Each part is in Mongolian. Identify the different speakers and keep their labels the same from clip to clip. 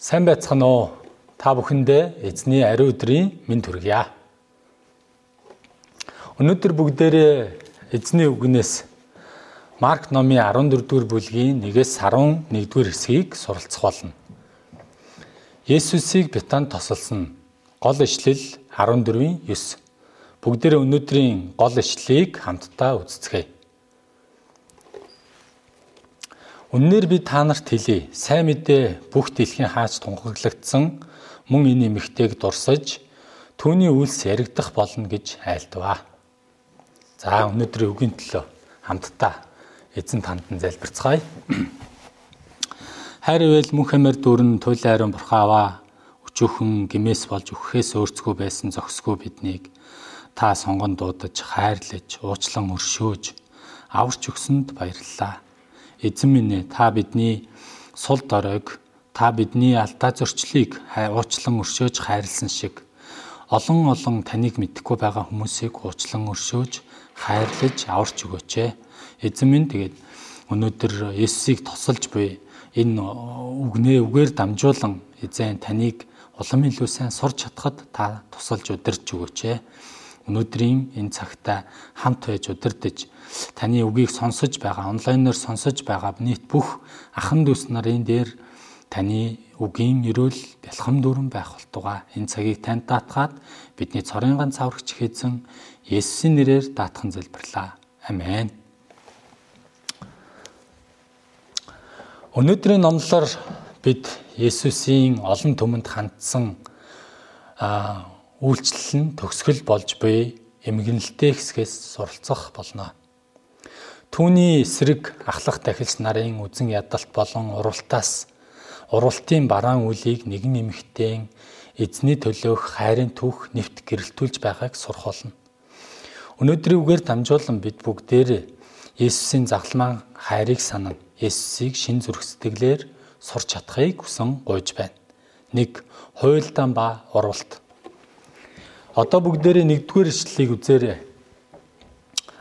Speaker 1: Сайн байцгаана уу? Та бүхэндээ эзний ариун өдрийн мэнд хүргье. Өнөөдөр бүгдээрээ эзний үгнээс Марк номын 14-р бүлгийн 1-ээс 11-р хэсгийг суралцах болно. Есүсийг Бетанд тосолсон гол ишлэл 14-ийн 9. Бүгдээрээ өнөөдрийн гол ишлэлийг хамтдаа үздэцгээе. Үннээр би та нарт хэлье. Сайн мэдээ бүх дэлхийн хаач тунхаглагдсан мөн энэ эмэгтэйг дурсаж түүний үйлс яригдах болно гэж айлдваа. За өнөөдрийн үгийн төлөө хамтдаа эзэн танд нь залбирцгаая. Хайр ивэл мөн хэмээр дүрэн туйлын ариун бурхааваа өчөөхөн гимээс болж өгөхөөс өөрцгөө байсан зохисгүй биднийг та сонгон дуудаж хайрлаж уучлан өршөөж аварч өгсөнд баярлалаа Эзэн минь ээ та бидний сул доройг та бидний алдаа зөрчлийг уучлан өршөөж хайрлсан шиг. Олон олон таныг мэдхгүй байгаа хүмүүсийг уучлан өршөөж хайрлаж аварч өгөөч ээ. Эзэн минь тэгээд өнөөдөр Есүсийг тосолж буй. Энэ үгнээ үгээр дамжуулан эзэн таныг улам илүү сайн сурч чадхад та тусалж удирж өгөөч ээ өнөөдрийн энэ цагта хамт байж удирдах таны үгийг сонсож байгаа онлайнаар сонсож байгаа нийт бүх ахан дүүс нарын дээр таны үгийн өрөөл бэлхэм дүүрэн байх болтугай энэ цагийг танд даатгаад бидний цорын ганц аврагч хэзэн Есүсийн нэрээр даатхан залбирлаа. Амен. Өнөөдрийн номлоор бид Есүсийн олон түмэнд хандсан а үйлчлэл нь төгсгөл болж буй эмгэнэлтэй хэсгээс суралцах болно. Түүний эсрэг ахлах дахилч нарын үзен ядалт болон уралтаас уралтын бараан үлийг нэгэн эмэгтэйн эзний төлөөх хайрын түүх нэвт гэрэлтүүлж байгааг сурах болно. Өнөөдрийн үгээр дамжуулан бид бүгдээр Есүсийн загламан хайрыг санан Есүсийг шин зүрх сэтгэлээр сурч чадахыг хүсэн гуйж байна. 1. Хуйлдаан ба уралт Одоо бүгдээрээ нэгдүгээр ишлэлийг үзээрэй.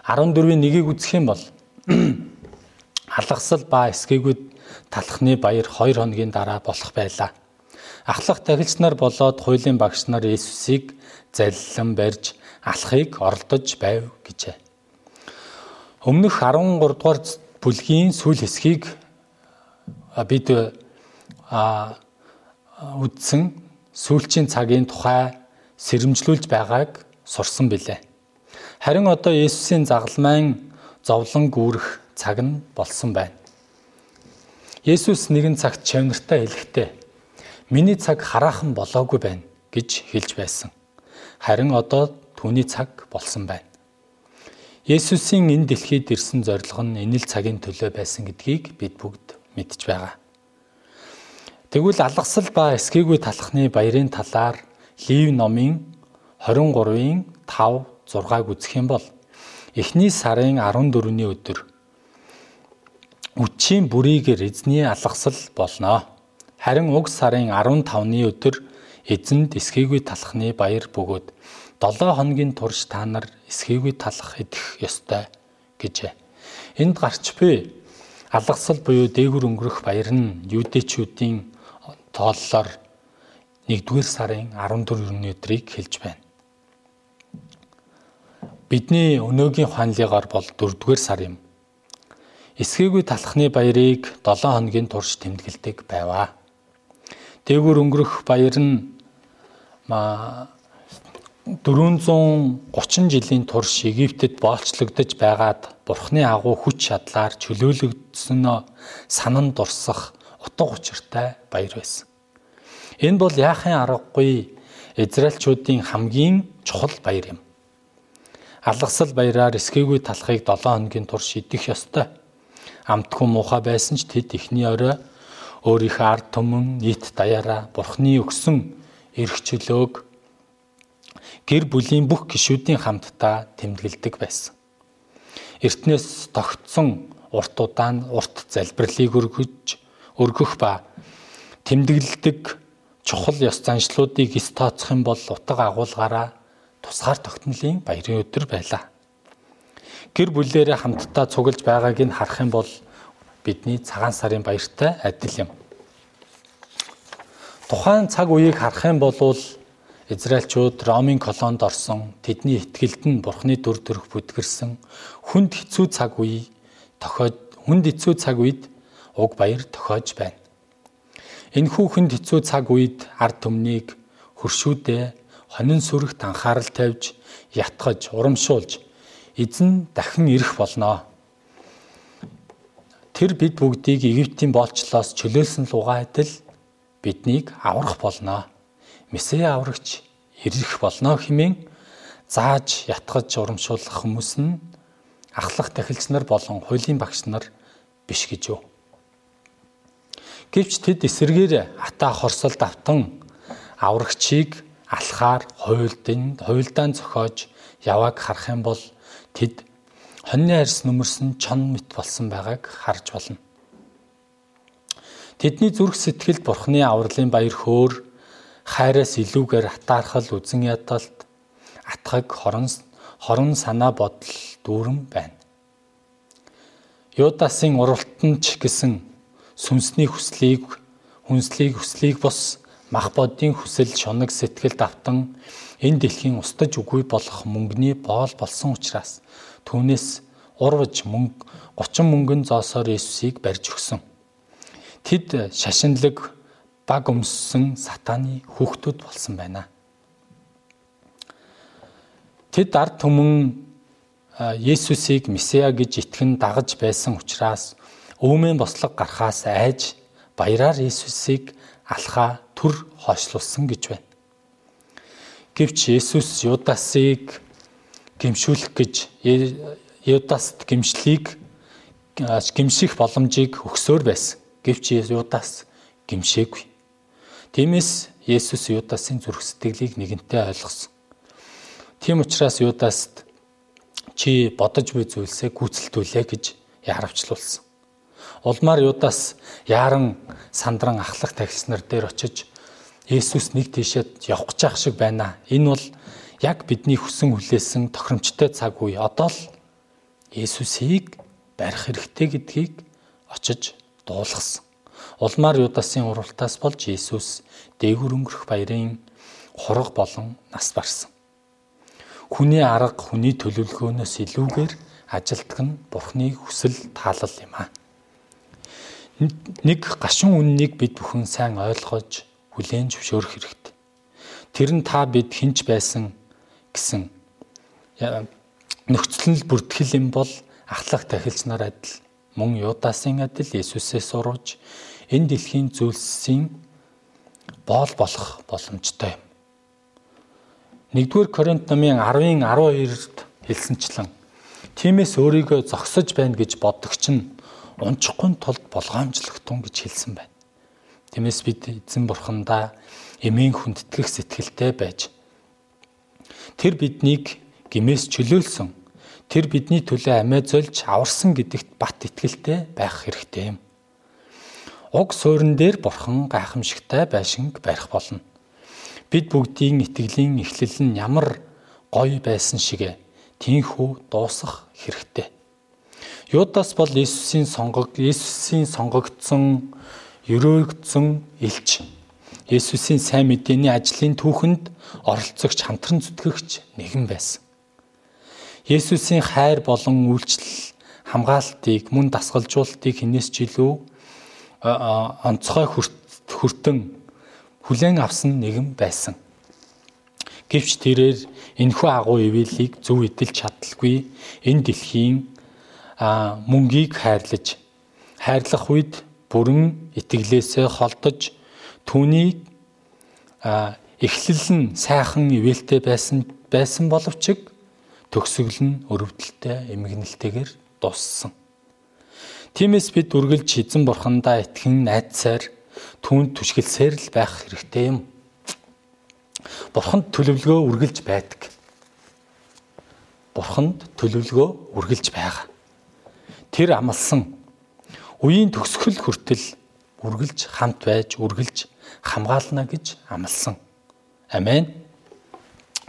Speaker 1: 14-ийн 1-ийг үзэх юм бол алгасал ба эсгээгүүд талхны баяр 2 хоногийн дараа болох байлаа. Ахлах тахилч нар болоод хуулийн багш нар Иесусыг заллан барьж алхахыг оролдож байв гэжээ. Өмнөх 13 дугаар бүлгийн сүүл хэсгийг бид үдсэн сүүлчийн цагийн тухай сэрэмжлүүлж байгааг сурсан билээ. Харин одоо Есүсийн загалмайн зовлон гүрэх цаг нь болсон байна. Есүс нэгэн цагт чанартай хэлэхдээ "Миний цаг хараахан болоогүй байна" гэж хэлж байсан. Харин одоо түүний цаг болсон байна. Есүсийн энэ дэлхийд ирсэн зорилго нь энэ л цагийн төлөө байсан гэдгийг бид бүгд мэдж байгаа. Тэгвэл алгасал ба эсгээгүй талхны баярын талаар Лив номын 23-ын 5 6-г үзэх юм бол эхний сарын 14-ний өдөр үчийн бүрийгээр эзний алгасал болно. Харин уг сарын 15-ны өдөр эзэнд эсгээгүй талхны баяр бөгөөд 7 хоногийн турш та нар эсгээгүй талах идэх ёстой гэжээ. Энд гарч буй алгасал буюу дээгүр өнгөрөх баяр нь юудэчүүдийн тооллоор 1-р сарын 14-ний өдрийг хэлж байна. Бидний өнөөгийн ухаанлыгаар бол 4-р сар юм. Эсгээгүй талхны баярыг 7 хоногийн турш тэмдэглэдэг байваа. Дээгүүр өнгөрөх баяр нь 430 жилийн турш Египтэд боолчлогдож байгаад Бурхны агуу хүч чадлаар чөлөөлөгдсөн санан дурсах утга учиртай баяр байсан. Энэ бол яахын аргагүй Израильчүүдийн хамгийн чухал баяр юм. Алгасал баяраар эсгээгүй талхыг 7 хоногийн турш идэх ёстой. Амтгүй муухай байсан ч тэд эхний орой өөрийнхөө ард түмэн нийт даяараа бурхны өгсөн эрх чөлөөг гэр бүлийн бүх гишүүдийн хамтдаа тэмдэглэдэг байсан. Эртнээс тогтсон урт удаан урт залбирлыг өргөж өргөх ба тэмдэглэдэг чухал ёс заншлуудыг эс тооцох юм бол утга агуулгаараа тусгаар тогтнолын баярын өдөр байлаа. Гэр бүлээрээ хамтдаа цуглаж байгааг нь харах юм бол бидний цагаан сарын баяртай адил юм. Тухайн цаг үеийг харах юм бол Израильчууд Ромын колонд орсон тэдний итгэлд нь Бурхны дүр төрх бүдгэрсэн хүнд хэцүү цаг үе тохиод хүнд хэцүү цаг үед уг баяр тохиож байна. Энэхүү хүнд хэцүү цаг үед ард түмнийг хөршүүдээ хонин сүрэгт анхаарал тавьж ятгаж урамшуулж эзэн дахин ирэх болноо. Тэр бид бүгдийг Египтийн боолчлоос чөлөөлсөн лугаа адил биднийг аврах болноо. Месиа аврагч ирэх болно хэмээн зааж ятгаж урамшуулах хүмүүс нь ахлах тахилч нар болон хуулийн багш нар биш гэж юу. Гэвч тэд эсэргээр ата хорсол давтан аврагчийг алхаар хуйлдын хуйлдаан зохиож явааг харах юм бол тэд хоньны арьс нүмерсэн чон мэт болсон байгааг харж болно. Тэдний зүрх сэтгэлд бурхны авралын баяр хөөр хайраас илүүгээр атаархал үзен ядалт атгаг хорон хорон санаа бодол дүүрэн байна. Юдасын уралтанд ч гэсэн сүнсний хүслийг хүнслийг хүслийг бос мах бодийн хүсэл шунаг сэтгэл давтан энэ дэлхийн устж үгүй болох мөнгөний боол болсон учраас түүнээс урвж мөнгө 30 мөнгөн зоосоор Иесусыг барьж өгсөн. Тэд шашинлаг баг өмссөн сатааны хүүхдүүд болсон байна. Тэд ард түмэн Есүсийг Месиа гэж итгэн дагаж байсан учраас өвмэн бослог гарахаас айж баяраар Есүсийг алхаа төр хойшлуулсан гэж байна. Гэвч Есүс Юдасыг гимшүүлэх гэж Юдаст гимшлийг гимших боломжийг өгсөөр байсан. Гэвч Юдас гимшээгүй. Тиймээс Есүс Юдасын зүрх сэтгэлийг нэгэнтээ ойлгосон. Тийм учраас Юдаст чи бодож буй зүйлсээ гүйцэлдүүлээ гэж яаравчлуулсан. Улмаар Юдас яаран сандран ахлах тагснар дээр очиж Есүс нэг тийшээ явах гэж шиг байна. Энэ бол яг бидний хүсэн хүлээсэн тохиромжтой цаг үе. Одоо л Есүсийг барих хэрэгтэй гэдгийг очиж дуулгасан. Улмаар Юдасын уралтаас болж Иесус дээгүр өнгөрөх баярын хураг болон нас барсан. Хүний арга хүний төлөвлөгөөнөөс илүүгээр ажилтг нь Бурхны хүсэл таалал юм а. Нэг гашуун үннийг бид бүхэн сайн ойлгож хүлээн зөвшөөрөх хэрэгтэй. Тэр нь та бид хинч байсан гэсэн нөхцөл бүртгэл юм бол ахлах тахилч нар адил мөн Юдасын адил Иесусээс урууж энэ дэлхийн зүйлсийн боол болох боломжтой юм. 1-р Коринт номын 10-ын 12-д хэлсэнчлэн тиймээс өөрийгөө зогсож байна гэж бодогч нь унчихгүй тулд болгоомжлогтун гэж хэлсэн байна. Тиймээс бид эзэн бурхандаа эмийн хүндэтгэх сэтгэлтэй байж тэр биднийг гимээс чөлөөлсөн тэр бидний төлөө амиа зольж аварсан гэдэгт бат итгэлтэй байх хэрэгтэй юм уг суурин дээр бурхан гайхамшигтай байшинг барих болно. Бид бүгдийн итгэлийн эхлэл нь ямар гоё байсан шиг тийхүү дуусах хэрэгтэй. Юдас бол Иесусийн сонгог Иесусийн сонгогдсон өрөөгдсөн элч. Иесусийн сайн мэдээний ажлын түүхэнд оролцогч хамтран зүтгэгч нэгэн байсан. Есүсийн хайр болон үйлчлэл хамгаалтыг мөн дасгалжуулалтыг хинээс ч илүү онцгой хүртэн хүлээн авсан нэгэн байсан. Гэвч тэрээр энэхүү агуу ивэлийг зөв эдэлж чадалгүй энэ дэлхийн мөнгийг хайрлаж хайрлах үед бүрэн итгэлээсээ холдож түүнийг эхлэл нь сайхан ивэлтэй байсан байсан боловч төгсгөл нь өрөвдөлтэй эмгэнэлтэйгээр дууссан. Тиймээс бид үргэлж эзэн бурхандаа итгэн найдсаар түүнд түшгэлсээр л байх хэрэгтэй юм. Бурханд төлөвлөгөө үргэлж байдаг. Бурханд төлөвлөгөө үргэлж байгаа. Тэр амлсан үеийн төгсгөл хүртэл үргэлж хамт байж үргэлж хамгаална гэж амласан. Амен.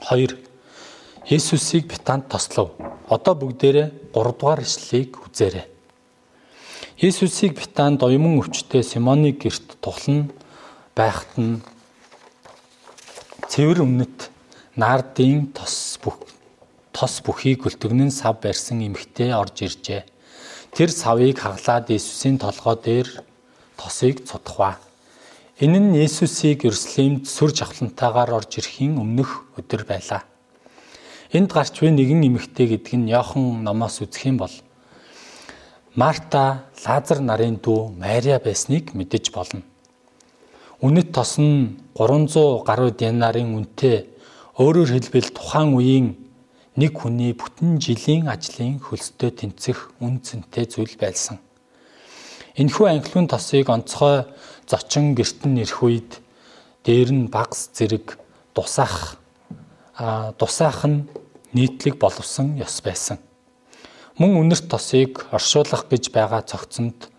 Speaker 1: 2. Есүсийг битанд тослов. Одоо бүгдээрээ 3 дугаар ишлэлийг үзээрэй. Есүсийг Битаанд оюман өвчтөе Симоны герт тухлан байхад нь цэвэр өмнөд наардын тос бүх тос бүхийг өлтгөнэн сав барьсан эмхтэй орж иржээ. Тэр савыг хаглаад Иесусийн толгой дээр тосыг цутхваа. Энэ нь Иесусийг Иерусалимд сүр жавхлантайгаар орж ирэхийн өмнөх өдөр байлаа. Энд гарч буй нэгэн эмэгтэй гэдэг нь Йохан номоос үзэх юм бол Марта Лазар нарын дүү Мария байсныг мэдэж болно. Үнэт тос нь 300 гаруй динарын үнэтэй өөрөөр хэлбэл тухайн үеийн нэг хүний бүтэн жилийн ажлын хөлстэй тэнцэх үн цэнтэй зүйл байсан. Энэхүү анхлын тосыг онцгой зочин гертэн ирэх үед дээр нь багс зэрэг дусаах дусаах нь нийтлэг боловсон ёс байсан. Мөн үнэрт тосыг оршуулах гэж байгаа цогцонд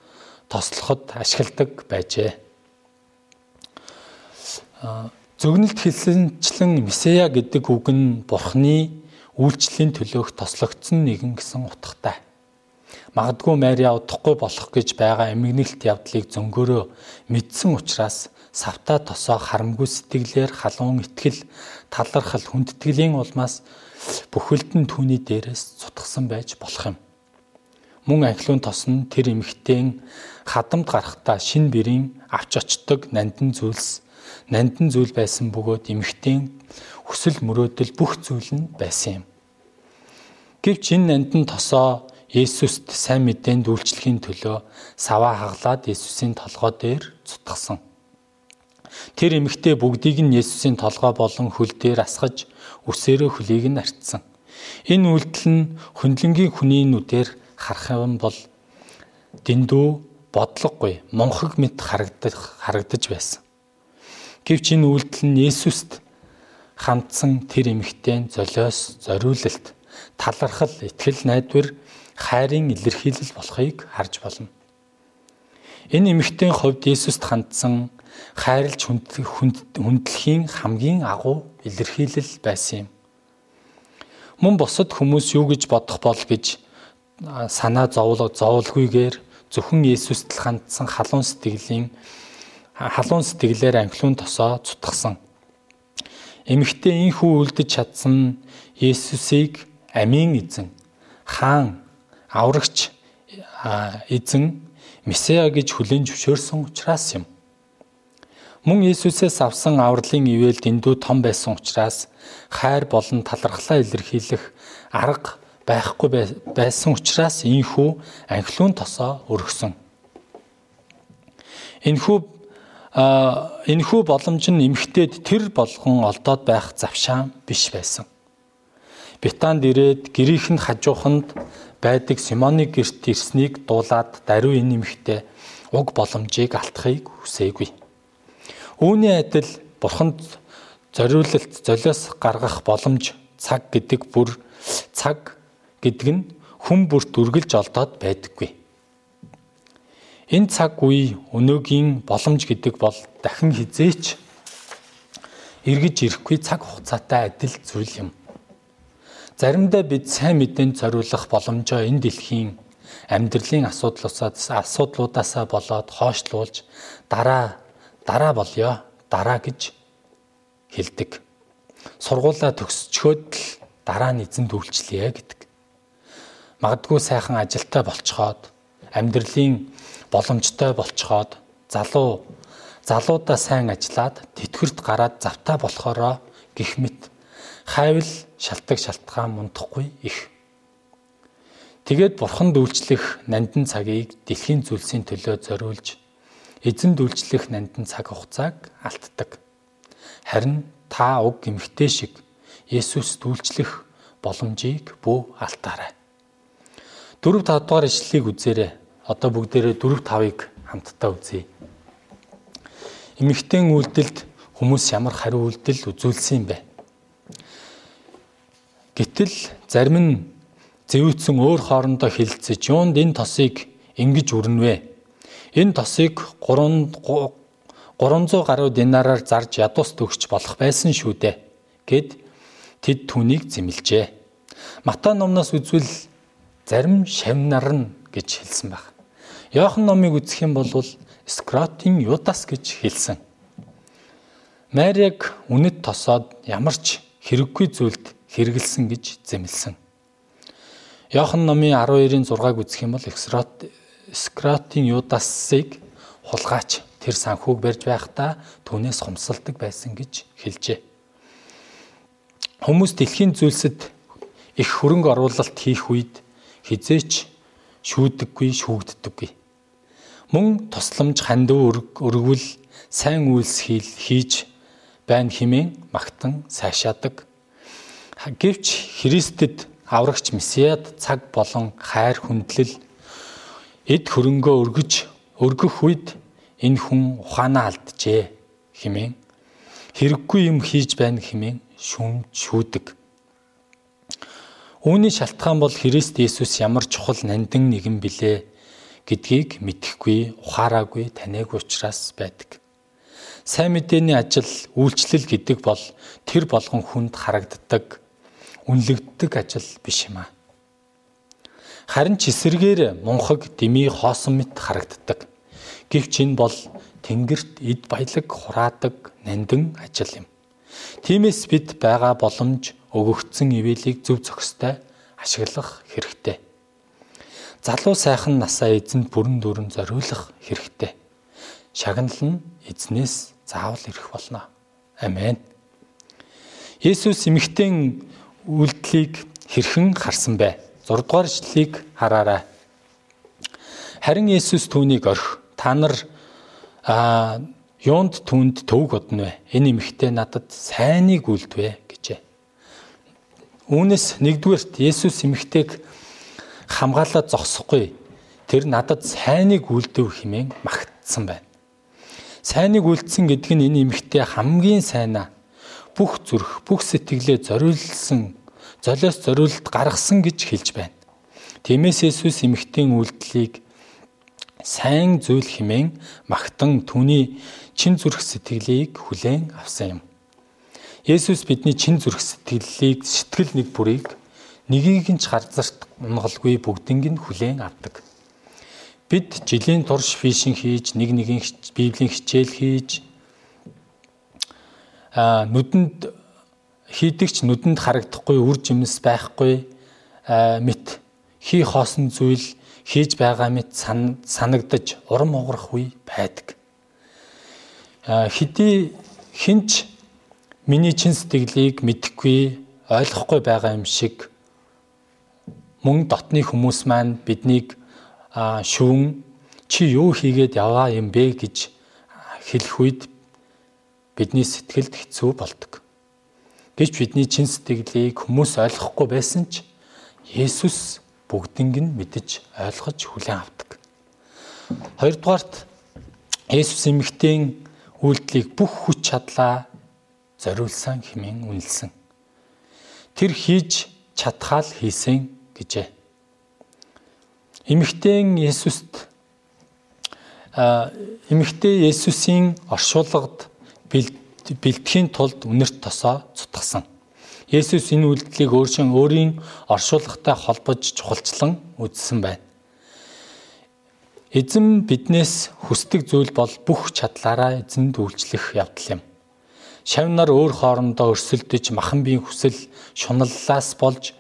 Speaker 1: тослоход ашигладаг байжээ. Зөгнөлт хэлсэнчлэн Месея гэдэг үг нь Бурхны үйлчлэлийн төлөөх тослогдсон нэгэн гэсэн утгатай. Магадгүй Мария удахгүй болох гэж байгаа эмгэнэлт явдлыг зөнгөөрөө мэдсэн учраас савта тосоо харамгүй сэтгэлээр халуун итгэл талархал хүндэтгэлийн улмаас бүхэлдэн түүний дээрээс цутгсан байж болох юм. Мөн анхлын тос нь тэр эмхтэн хадамд гарахтаа шин бэрийн авч очдог нандин зүйлс нандин зүйл байсан бөгөөд эмхтэн хүсэл мөрөөдөл бүх зүйл нь байсан юм. Гэвч энэ нандин тосоо Есүст сайн мэдээнд үйлчлэхийн төлөө саваа хаглаад Есүсийн толгой дээр цутгасан. Тэр эмэгтэй бүгдийг нь Есүсийн толгой болон хөл дээр асгаж үсээрөө хөлийг нь арчсан. Энэ үйлдэл нь хөндлөнгийн хүний нүдээр харах юм бол дэндүү бодлогогүй монхог мэт харагдах харагдаж байсан. Гэвч энэ үйлдэл нь Есүст хандсан тэр эмэгтэй золиос зориулалт талархал итгэл найдвар хайрын илэрхийлэл болохыг харж болно. Энэ эмэгтэйн хувьд Есүст хандсан хайрлж хүндлэхийн хамгийн агуу илэрхийлэл байсан юм. Мөн бусад хүмүүс юу гэж бодох бол гэж санаа зовлог зовлгүйгээр зөвхөн Есүст л хандсан халуун сэтгэлийн халуун сэтгэлээр анхлын тосоо цутгсан. Эмэгтэй инхүү үлдэж чадсан Есүсийг амийн эзэн, хаан, аврагч эзэн Месиа гэж хүлээн зөвшөөрсөн учраас юм. Мөн Есүсээс авсан авралын ивэл дэндүү том байсан учраас хайр болон талархлаа илэрхийлэх арга байхгүй байсан учраас ийхүү анхлын тосоо өргөсөн. Энэхүү энэхүү боломж нь эмгтээд тэр болгон олдоод байх завшаан биш байсан. Битанд ирээд гэрийнхэнд хажууханд байдаг Симоны герт ирснийг дуулаад даруй энэ эмгтээ уг боломжийг алдахыг хүсээгүй. Үүний адил бурханд зориулалт золиос гаргах боломж цаг гэдэг бүр цаг гэдэг нь хүн бүрт үргэлж олдоод байдаггүй. Энэ цаг үе өнөөгийн боломж гэдэг бол дахин хизээч эргэж ирэхгүй цаг хугацаатай адил зүйл юм. Заримдаа бид сайн мэдээнд зориулах боломжоо энэ дэлхийн амьдралын асуудлуудаас асуудлуудаасаа болоод хойшлуулж дараа дараа болёо дараа гэж хэлдэг. Сургуулаа төгсчхөөд л дараа нь эзэнд үйлчлэе гэдэг. Магадгүй сайхан ажилтаа болцоход амьдралын боломжтой болцоход залуу залуудаа сайн ажиллаад тэтгэрт гараад завтаа болохоро гих мэт хайвал шалтгаан шалтгаан мундахгүй их. Тэгээд бурханд үйлчлэх нандин цагийг дэлхийн зүйлсийн төлөө зориулж эзэнд үйлчлэх нандин цаг хугацааг алддаг. Харин та уг гимхтэй шиг Есүст үйлчлэх боломжийг бүү алдаарай. 4 5 дугаар ишлэлийг үзээрэй одоо бүгдээрээ 4 5-ыг хамтдаа үзье. Эмэгтэй үйлдэлд хүмүүс ямар хариу үйлдэл үзүүлсэн юм бэ? Гэтэл зарим нь зэвүүцэн өөр хоорондоо хилцэж юунд энэ тосыг ингэж үрнвэ? Энэ тосыг 3 300 гаруй динараар зарж ядуус төгсч болох байсан шүү дээ. Гэд тэд түүнийг зэмлжээ. Матай номноос үзвэл зарим шавнар нь гэж хэлсэн баг. Йохан номыг үзэх юм бол Скротын Юдас гэж хэлсэн. Мариаг үнэт тосоод ямар ч хэрэггүй зүйлд хэрэгэлсэн гэж зэмлсэн. Иохан номын 12-ын 6-г үзэх юм бол Скратийн Юдасыг хулгайч тэр санхүүг барьж байхдаа түүнээс хумсалдаг байсан гэж хэлжээ. Хүмүүс дэлхийн зүйлсэд их хөрөнгө оруулалт хийх үед хизээч шүүдэггүй, шүүгддэггүй. Мөн тусламж хандив өргөвөл сайн үйлс хийж байна химэн магтан сайшаадаг. Гэвч Христэд аврагч Месиад цаг болон хайр хүндлэл эд хөрөнгөө өргөж өргөх үед энэ хүн ухаанаа алджээ химэн хэрэггүй юм хийж байна химэн шүм шүүдэг. Үүний шалтгаан бол Христ Есүс ямар чухал нандин нэгэн билээ гэдгийг мэдэхгүй, ухаараагүй, таниагүй учраас байдаг. Сайн мэдээний ажил үйлчлэл гэдэг бол тэр болгон хүнд харагддаг, үнэлэгддэг ажил биш юм аа. Харин ч эсэргээр мунхаг дими хоосон мэт харагддаг. Гэвч энэ бол тэнгэрт эд баялаг хураадаг нандин ажил юм. Тиймээс бид байгаа боломж өгөгдсөн ивэлийг зөв зохистой ашиглах хэрэгтэй. Залуу сайхан насаа эзэнд бүрэн дүрэн зориулах хэрэгтэй шагнал нь эзнээс заавал ирэх болно. Амен. Есүс эмэгтэй үйлдэлийг хэрхэн харсан бэ? 6 дугаар ишлэлийг хараарай. Харин Есүс түүнийг орхи. Та нар а юунд түнд төвг одно вэ? Энэ эмэгтэй надад сайныг үлдвэ гэжээ. Үүнээс нэгдүгээрт Есүс эмэгтэйг хамгаалаад зогсохгүй. Тэр надад сайныг үлдэв хэмээн магтсан байна. Сайныг үлдсэн гэдэг нь энэ эмэгтэй хамгийн сайнаа бүх зүрх, бүх сэтгэлээ зориулсан, золиос зориулт гаргасан гэж хэлж байна. Тиймээс Есүс эмэгтэйн үйлдэлийг сайн зүйл хэмээн магтан түүний чин зүрх сэтгэлийг хүлээн авсан юм. Есүс бидний чин зүрх сэтгэлийг сэтгэл нэг бүрийг нэгийг нь ч гарзарт унгалгүй бүгднийг нь хүлээн авдаг. Бид жилийн турш фишинг хийж, нэг нэгэн библийн хичээл хийж а нүдэнд хийдэгч нүдэнд харагдахгүй үр жимс байхгүй мэт хий хоосон зүйл хийж байгаа мэт санагдаж урам уграх үе байдаг. Хэдий хинч миний чин сэтгэлийг мэдэхгүй ойлгохгүй байгаа юм шиг мөн дотны хүмүүс маань биднийг шүүн чи юу хийгээд яваа юм бэ гэж хэлэх үед бидний сэтгэлд хэцүү болдог. Гэвч бидний чин сэтгэлийг хүмүүс ойлгохгүй байсан ч Есүс бүгднийг нь мэдэж ойлгож хүлээн авдаг. Хоёрдугаарт Есүс эмэгтэйн үйлдэлийг бүх хүч чадлаа зориулсан хэмээн үнэлсэн. Тэр хийж чадхаал хийсэн гэжээ эмэгтэйн Есүст эмэгтэй Есүсийн оршуулгад бэлтгэхийн тулд үнэрт тосоо цутгасан. Есүс энэ үйлдэлийг өөршин өөрийн оршуулгатай холбож чухалчлан үзсэн байна. Эзэн биднээс хүсдэг зүйл бол бүх чадлаараа эзэнд үйлчлэх явдал юм. Шавнаар өөр хоорондоо өрсөлдөж махан биеийн хүсэл шуналлаас болж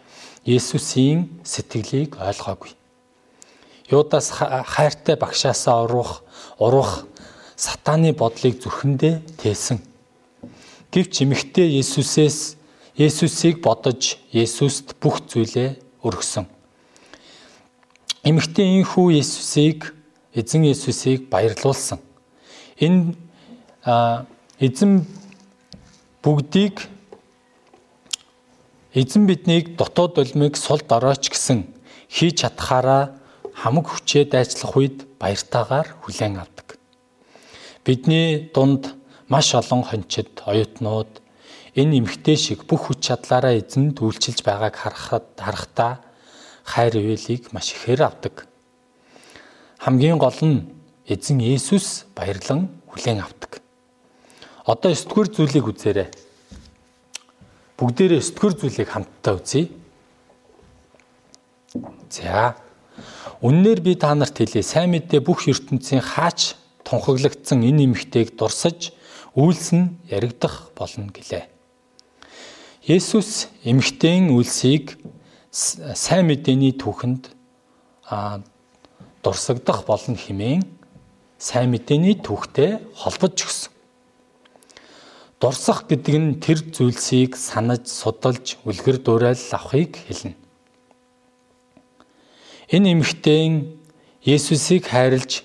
Speaker 1: Есүсийн сэтгэлийг ойлгоогүй. Юдас хайртай багшаасаа уруух уруух сатааны бодлыг зүрхэндээ тээсэн. Гэвч эмэгтэй Есүсээс Есүсийг бодож Есүст бүх зүйлээ өргөсөн. Эмэгтэй энхүү Есүсийг эзэн Есүсийг баярлуулсан. Энэ эзэн бүгдийг эзэн биднийг дотоод улмыг сул дорооч гэсэн хийж чадхаараа хамаг хүчээ дайцлах үед баяртайгаар хүлээн авдаг. Бидний дунд маш олон хончид, оюутнууд энэ эмгтэй шиг бүх хүч чадлаараа эзэнд үйлчилж байгааг харахад харахтаа хайр ивэлийг маш ихээр авдаг. Хамгийн гол нь эзэн Есүс баярлан хүлээн авдаг. Одоо 9 дугаар зүйлийг үзээрэй. Бүгдээрээ 9 дугаар зүйлийг хамтдаа үзье. За Үннээр би та нарт хэлье. Сайн мэдээ бүх ертөнцийн хаач тунхаглагдсан энэ эмэгтэйг дурсаж үйлс нь яригдах болно гэлээ. Есүс эмхтэн үйлсийг сайн мэдээний түүхэнд дурсагдах болно хэмээн сайн мэдээний түүхтэй холбож өгсөн. Дурсах гэдэг нь тэр зүйлсийг санаж, судалж, үлгэр дуурайл авахыг хэлнэ. Энэ эмэгтэйн Есүсийг хайрлж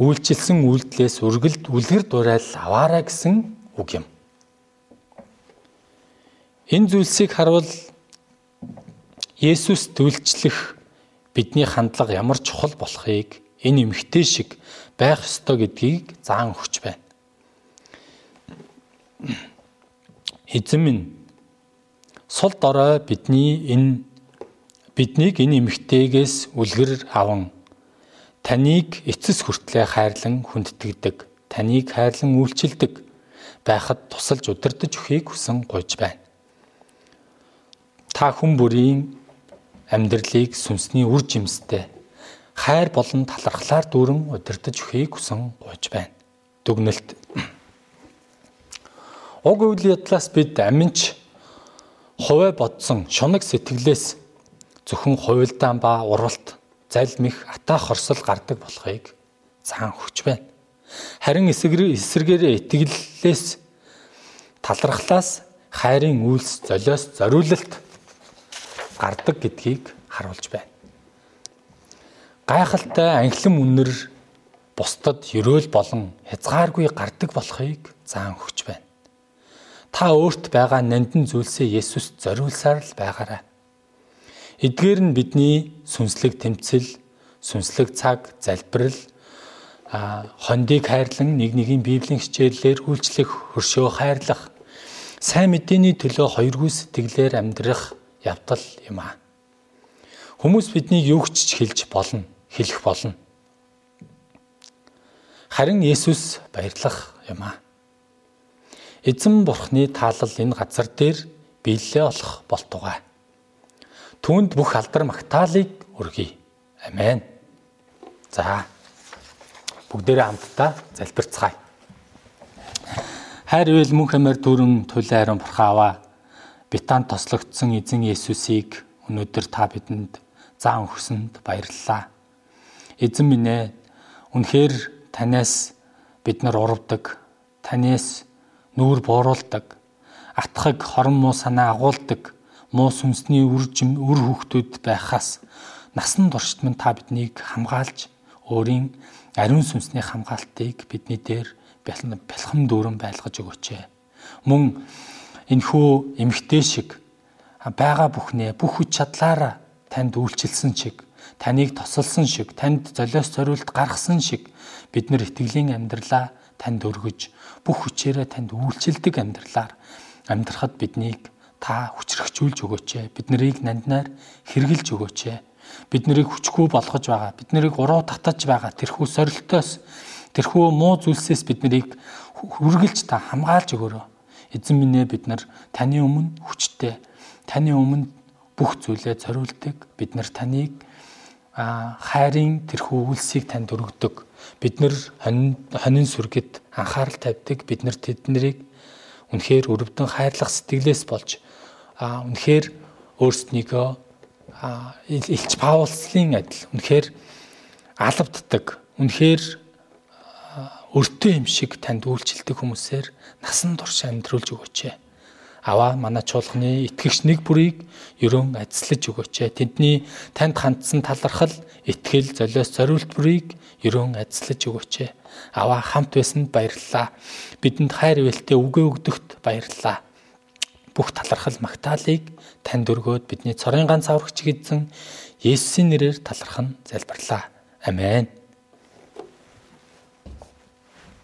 Speaker 1: үйлчилсэн үйлдэлээс үргэлд үлгэр дуурайл аваарай гэсэн үг юм. Энэ зүйлсийг харуул Есүс төлчлөх бидний хандлага ямар чухал болохыг энэ эмгтэй шиг байх ёстой гэдгийг заан өгч байна. Эзэн минь сул дорой бидний энэ биднийг энэ эмгтэйгээс үлгэр аван таныг эцэс хүртлээр хайрлан хүндтгэдэг, таныг хайрлан үйлчилдэг байхад тусалж удирдах өхийг хүсэн гуйж байна. Та хүн бүрийн амьдралыг сүнсний үр жимстэй хайр болон талархлаар дүүрэн удирдах өхийг хүсэн гуйж байна. Дүгнэлт. Уг үйл явдлаас бид аминч хуваа бодсон шунаг сэтгэлээс зөвхөн хувилдаан ба уралт залмих атаа хорсол гардаг болохыг цаан хүч байна. Харин эсэргээр итгэлээс талархлаас хайрын үйлс золиос зориулалт гардаг гэдгийг харуулж байна. Гайхалтай анхлан үнэр бусдад ерөөл болон хязгааргүй гардаг болохыг заан өгч байна. Та өөрт байгаа нандин зүйлсээ Есүст зориулсаар л байгаарай. Эдгээр нь бидний сүнслэг тэмцэл, сүнслэг цаг, залбирал, хондийг хайрлан нэг нэгийн библийн хичээлээр үйлчлэх, хөршөө хайрлах, сайн мэдээний төлөө хоёргүй сэтгэлээр амьдрах явдал юм аа. Хүмүүс биднийг юу ч хэлж болно, хэлэх болно. Харин Есүс баярлах юм аа. Эзэн бурхны таалал энэ газар дээр биелэлээ олох болтугай. Түүнд бүх алдар магтаалыг өргөе. Амен. За. Бүгдээрээ хамтдаа залбирцгаая. Хайр ивэл мөнх амаар дүрэн туйлын хайрын бурхааваа битаан тослогдсон эзэн Есүсийг өнөөдөр та бидэнд заан өгсөнд баярлалаа. Эзэн минь ээ үнэхээр танаас бид нар урвдаг, танаас нүүр бууруулдаг, атхаг хорон муу санаа агуулдаг муу сүнсний үржим үр хөвгтүүд байхаас насан туршид минь та биднийг хамгаалж өөрийн ариун сүнсний хамгаалтыг бидний дээр бэлхэм дүүрэн байлгаж өгөөч. Мөн энхүү эмгтэй шиг байгаа бүхнээ бүх хүч чадлаараа танд үйлчилсэн шиг таныг тосолсон шиг танд золиос зориулт гаргасан шиг бид нар итгэлийн амьдралаа танд өргөж бүх хүчээрээ танд үйлчилдэг амьдралаар амьдрахад биднийг та хүчрхжүүлж өгөөч. Бид нарыг нанднаар хэрглэж өгөөч. Бид нарыг хүчгүй болгож байгаа. Бид нарыг уруу татаж байгаа. Тэрхүү сорилтоос тэрхүү муу зүйлсээс бид нарыг хүргэлж та хамгаалж өгөөрэй. Эзэн минь ээ бид нар таны өмнө хүчтэй. Таны өмнө бүх зүйлээ зориулдаг. Бид нар таныг хайрын тэрхүү үйлсийг танд өргөдөг. Бид нар хонин сүргэд анхаарал тавьдаг. Бид нар тэднийг үнэхээр өрөвдөн хайрлах сэтгэлээс болж а үнэхээр өөрснийгөө Илч Паулсын адил үнэхээр алавддаг үнэхээр өртөө юм шиг танд үйлчлдэг хүмүүсээр насан турш амьдруулж өгөөч. Аваа манай чуулганы итгэгч нэг бүрийг ерөн ажиллаж өгөөч. Тэдний танд хандсан талархал, итгэл, золиос зориулт бүрийг ерөн ажиллаж өгөөч. Аваа хамт байсанд баярлалаа. Бидэнд хайр ивэлтэй үгээ өгдөгт баярлалаа бүх талархал магтаалыг танд өргөөд бидний цорын ганц аврагч эзэн Есүсийн нэрээр талархан залбирлаа. Амен.